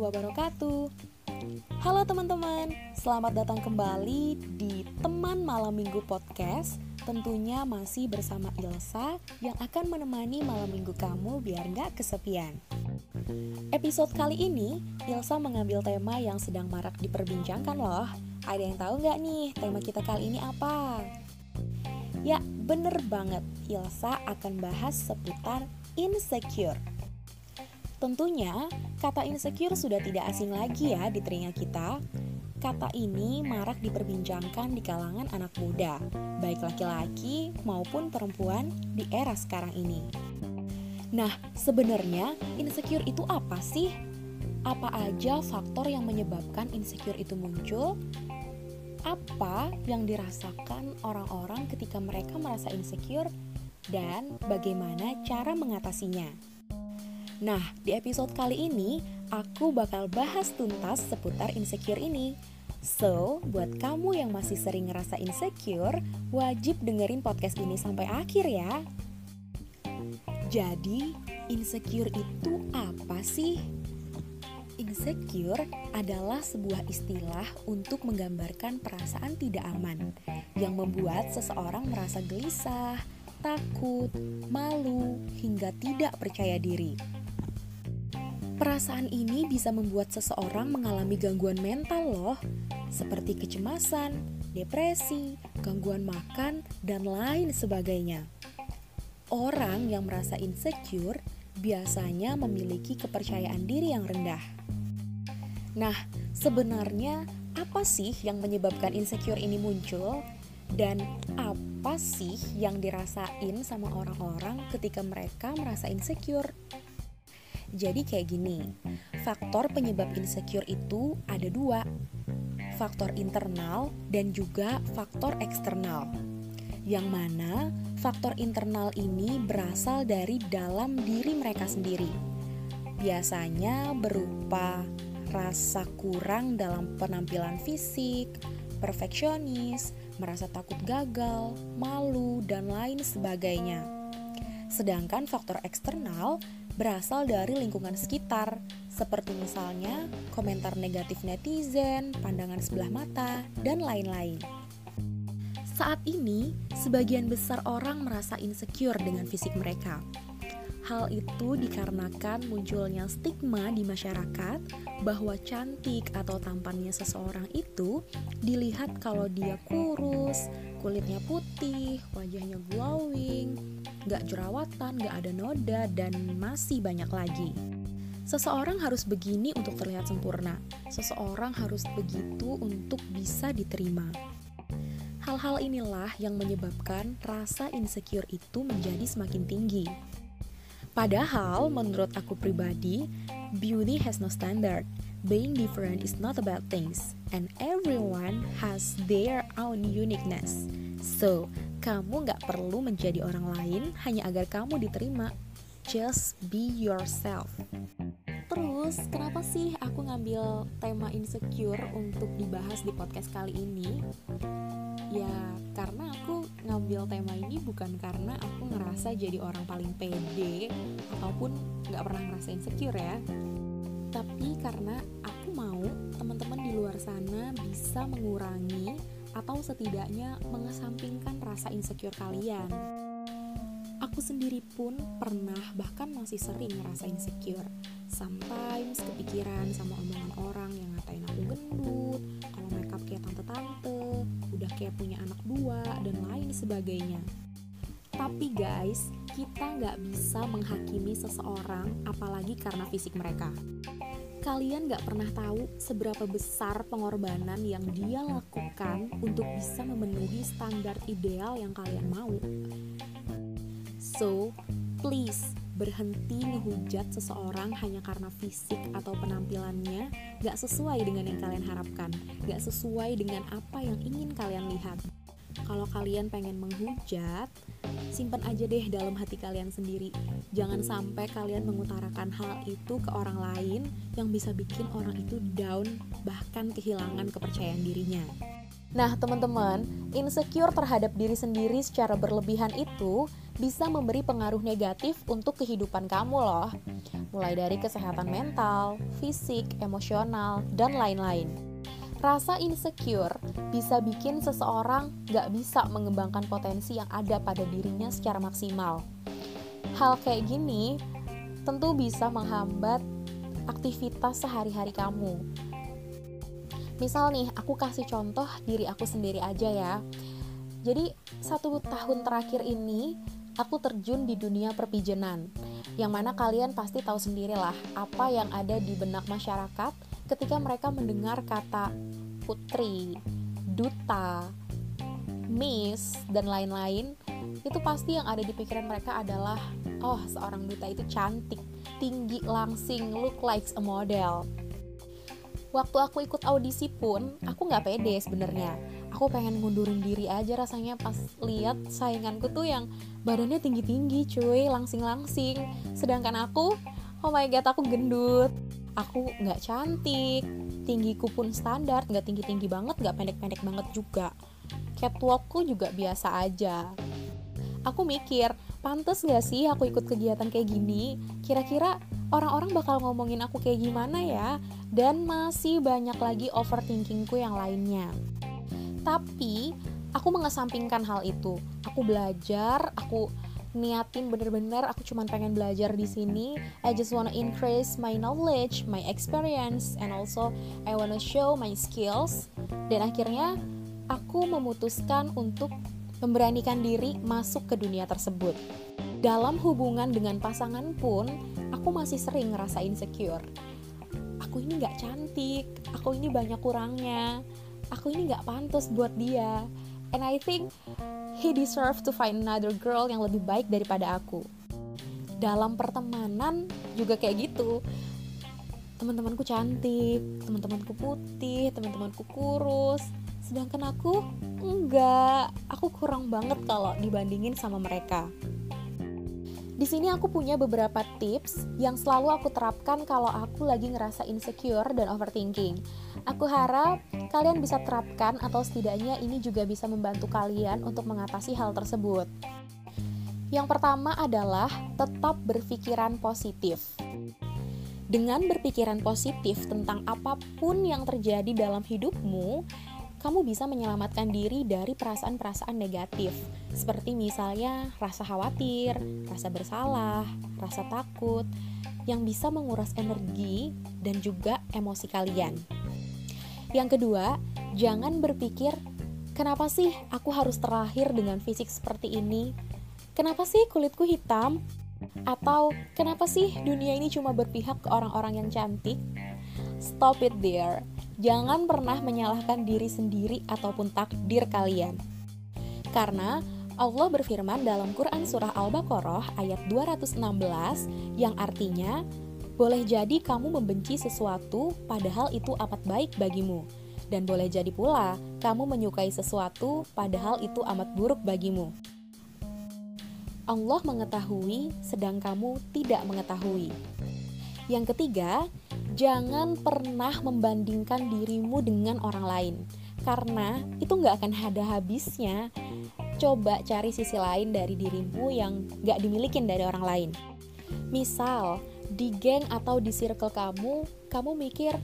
wabarakatuh. Halo teman-teman, selamat datang kembali di Teman Malam Minggu Podcast. Tentunya masih bersama Ilsa yang akan menemani malam minggu kamu biar nggak kesepian. Episode kali ini, Ilsa mengambil tema yang sedang marak diperbincangkan loh. Ada yang tahu nggak nih tema kita kali ini apa? Ya, bener banget. Ilsa akan bahas seputar insecure. Tentunya, kata insecure sudah tidak asing lagi ya di telinga kita. Kata ini marak diperbincangkan di kalangan anak muda, baik laki-laki maupun perempuan di era sekarang ini. Nah, sebenarnya insecure itu apa sih? Apa aja faktor yang menyebabkan insecure itu muncul? Apa yang dirasakan orang-orang ketika mereka merasa insecure dan bagaimana cara mengatasinya? Nah, di episode kali ini aku bakal bahas tuntas seputar insecure ini. So, buat kamu yang masih sering ngerasa insecure, wajib dengerin podcast ini sampai akhir ya. Jadi, insecure itu apa sih? Insecure adalah sebuah istilah untuk menggambarkan perasaan tidak aman yang membuat seseorang merasa gelisah, takut, malu, hingga tidak percaya diri. Perasaan ini bisa membuat seseorang mengalami gangguan mental loh, seperti kecemasan, depresi, gangguan makan, dan lain sebagainya. Orang yang merasa insecure biasanya memiliki kepercayaan diri yang rendah. Nah, sebenarnya apa sih yang menyebabkan insecure ini muncul? Dan apa sih yang dirasain sama orang-orang ketika mereka merasa insecure? Jadi kayak gini, faktor penyebab insecure itu ada dua, faktor internal dan juga faktor eksternal. Yang mana faktor internal ini berasal dari dalam diri mereka sendiri. Biasanya berupa rasa kurang dalam penampilan fisik, perfeksionis, merasa takut gagal, malu, dan lain sebagainya. Sedangkan faktor eksternal berasal dari lingkungan sekitar, seperti misalnya komentar negatif netizen, pandangan sebelah mata, dan lain-lain. Saat ini, sebagian besar orang merasa insecure dengan fisik mereka. Hal itu dikarenakan munculnya stigma di masyarakat bahwa cantik atau tampannya seseorang itu dilihat kalau dia kurus, kulitnya putih, wajahnya glowing, gak jerawatan, gak ada noda, dan masih banyak lagi. Seseorang harus begini untuk terlihat sempurna. Seseorang harus begitu untuk bisa diterima. Hal-hal inilah yang menyebabkan rasa insecure itu menjadi semakin tinggi. Padahal, menurut aku pribadi, beauty has no standard. Being different is not about things, and everyone has their own uniqueness. So, kamu gak perlu menjadi orang lain hanya agar kamu diterima. Just be yourself. Terus, kenapa sih aku ngambil tema insecure untuk dibahas di podcast kali ini? Ya, karena aku ngambil tema ini bukan karena aku ngerasa jadi orang paling pede ataupun gak pernah ngerasa insecure ya tapi karena aku mau teman-teman di luar sana bisa mengurangi atau setidaknya mengesampingkan rasa insecure kalian. Aku sendiri pun pernah bahkan masih sering ngerasa insecure. Sometimes kepikiran sama omongan orang yang ngatain aku gendut, kalau makeup kayak tante-tante, udah kayak punya anak dua, dan lain sebagainya. Tapi guys, kita nggak bisa menghakimi seseorang apalagi karena fisik mereka. Kalian nggak pernah tahu seberapa besar pengorbanan yang dia lakukan untuk bisa memenuhi standar ideal yang kalian mau. So, please berhenti ngehujat seseorang hanya karena fisik atau penampilannya gak sesuai dengan yang kalian harapkan, gak sesuai dengan apa yang ingin kalian lihat. Kalau kalian pengen menghujat, simpan aja deh dalam hati kalian sendiri. Jangan sampai kalian mengutarakan hal itu ke orang lain yang bisa bikin orang itu down, bahkan kehilangan kepercayaan dirinya. Nah, teman-teman, insecure terhadap diri sendiri secara berlebihan itu bisa memberi pengaruh negatif untuk kehidupan kamu loh. Mulai dari kesehatan mental, fisik, emosional, dan lain-lain. Rasa insecure bisa bikin seseorang gak bisa mengembangkan potensi yang ada pada dirinya secara maksimal. Hal kayak gini tentu bisa menghambat aktivitas sehari-hari kamu. Misal nih, aku kasih contoh diri aku sendiri aja ya. Jadi, satu tahun terakhir ini, aku terjun di dunia perpijenan. Yang mana kalian pasti tahu sendirilah apa yang ada di benak masyarakat ketika mereka mendengar kata putri, duta, miss, dan lain-lain, itu pasti yang ada di pikiran mereka adalah, oh seorang duta itu cantik, tinggi, langsing, look like a model. Waktu aku ikut audisi pun, aku nggak pede sebenarnya. Aku pengen ngundurin diri aja rasanya pas lihat sainganku tuh yang badannya tinggi-tinggi cuy, langsing-langsing. Sedangkan aku, oh my god, aku gendut. Aku nggak cantik. Tinggiku pun standar nggak tinggi tinggi banget nggak pendek pendek banget juga. Catwalkku juga biasa aja. Aku mikir pantas nggak sih aku ikut kegiatan kayak gini? Kira-kira orang-orang bakal ngomongin aku kayak gimana ya? Dan masih banyak lagi overthinkingku yang lainnya tapi aku mengesampingkan hal itu. Aku belajar aku niatin bener-bener aku cuma pengen belajar di sini. I just wanna increase my knowledge my experience and also I wanna show my skills. Dan akhirnya aku memutuskan untuk memberanikan diri masuk ke dunia tersebut. Dalam hubungan dengan pasangan pun aku masih sering ngerasa insecure. Aku ini gak cantik aku ini banyak kurangnya aku ini gak pantas buat dia. And I think he deserve to find another girl yang lebih baik daripada aku. Dalam pertemanan juga kayak gitu. Teman-temanku cantik teman-temanku putih teman-temanku kurus. Sedangkan aku enggak. Aku kurang banget kalau dibandingin sama mereka di sini aku punya beberapa tips yang selalu aku terapkan kalau aku lagi ngerasa insecure dan overthinking. Aku harap kalian bisa terapkan atau setidaknya ini juga bisa membantu kalian untuk mengatasi hal tersebut. Yang pertama adalah tetap berpikiran positif. Dengan berpikiran positif tentang apa pun yang terjadi dalam hidupmu, kamu bisa menyelamatkan diri dari perasaan-perasaan negatif, seperti misalnya rasa khawatir, rasa bersalah, rasa takut, yang bisa menguras energi dan juga emosi kalian. Yang kedua, jangan berpikir, "Kenapa sih aku harus terlahir dengan fisik seperti ini? Kenapa sih kulitku hitam?" Atau, "Kenapa sih dunia ini cuma berpihak ke orang-orang yang cantik?" Stop it there jangan pernah menyalahkan diri sendiri ataupun takdir kalian. Karena Allah berfirman dalam Quran Surah Al-Baqarah ayat 216 yang artinya, boleh jadi kamu membenci sesuatu padahal itu amat baik bagimu. Dan boleh jadi pula kamu menyukai sesuatu padahal itu amat buruk bagimu. Allah mengetahui sedang kamu tidak mengetahui. Yang ketiga, jangan pernah membandingkan dirimu dengan orang lain karena itu nggak akan ada habisnya. Coba cari sisi lain dari dirimu yang nggak dimilikin dari orang lain. Misal di geng atau di circle kamu kamu mikir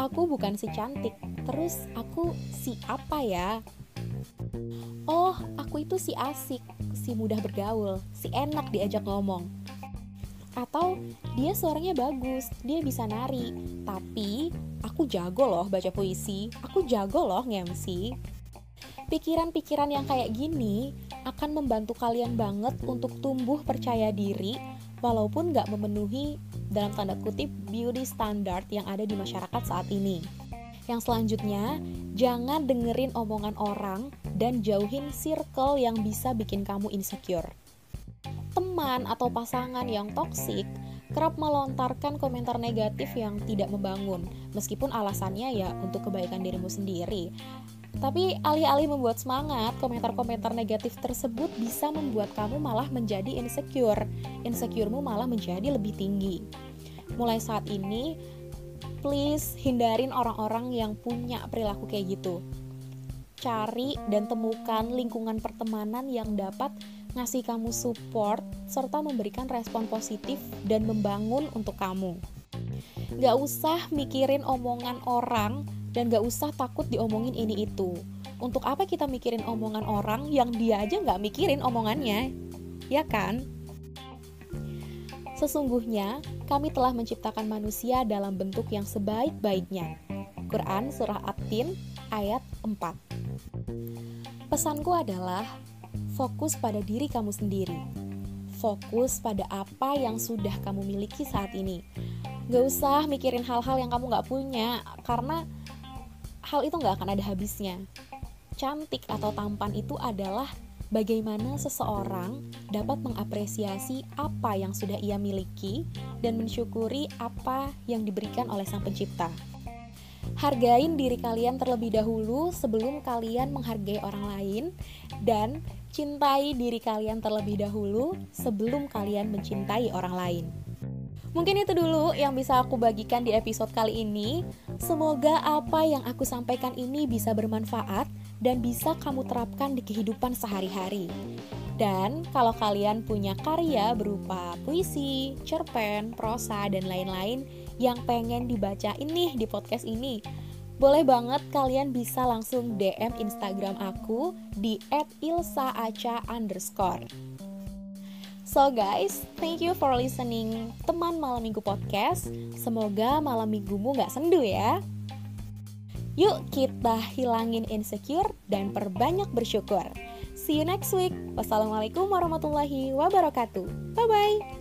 aku bukan si cantik terus aku si apa ya? Oh aku itu si asik si mudah bergaul si enak diajak ngomong atau dia suaranya bagus, dia bisa nari, tapi aku jago loh baca puisi, aku jago loh ngemsi. Pikiran-pikiran yang kayak gini akan membantu kalian banget untuk tumbuh percaya diri walaupun gak memenuhi dalam tanda kutip beauty standard yang ada di masyarakat saat ini. Yang selanjutnya, jangan dengerin omongan orang dan jauhin circle yang bisa bikin kamu insecure teman atau pasangan yang toksik kerap melontarkan komentar negatif yang tidak membangun, meskipun alasannya ya untuk kebaikan dirimu sendiri. Tapi alih-alih membuat semangat, komentar-komentar negatif tersebut bisa membuat kamu malah menjadi insecure. Insecuremu malah menjadi lebih tinggi. Mulai saat ini, please hindarin orang-orang yang punya perilaku kayak gitu. Cari dan temukan lingkungan pertemanan yang dapat ngasih kamu support, serta memberikan respon positif dan membangun untuk kamu. Gak usah mikirin omongan orang dan gak usah takut diomongin ini itu. Untuk apa kita mikirin omongan orang yang dia aja gak mikirin omongannya? Ya kan? Sesungguhnya, kami telah menciptakan manusia dalam bentuk yang sebaik-baiknya. Quran Surah At-Tin ayat 4 Pesanku adalah fokus pada diri kamu sendiri. Fokus pada apa yang sudah kamu miliki saat ini. Gak usah mikirin hal-hal yang kamu gak punya, karena hal itu gak akan ada habisnya. Cantik atau tampan itu adalah bagaimana seseorang dapat mengapresiasi apa yang sudah ia miliki dan mensyukuri apa yang diberikan oleh Sang Pencipta. Hargain diri kalian terlebih dahulu sebelum kalian menghargai orang lain, dan cintai diri kalian terlebih dahulu sebelum kalian mencintai orang lain. Mungkin itu dulu yang bisa aku bagikan di episode kali ini. Semoga apa yang aku sampaikan ini bisa bermanfaat dan bisa kamu terapkan di kehidupan sehari-hari. Dan kalau kalian punya karya berupa puisi, cerpen, prosa, dan lain-lain yang pengen dibacain nih di podcast ini, boleh banget kalian bisa langsung DM Instagram aku di @ilsaaca underscore. So guys, thank you for listening teman malam minggu podcast. Semoga malam minggumu gak sendu ya. Yuk kita hilangin insecure dan perbanyak bersyukur. See you next week. Wassalamualaikum warahmatullahi wabarakatuh. Bye bye.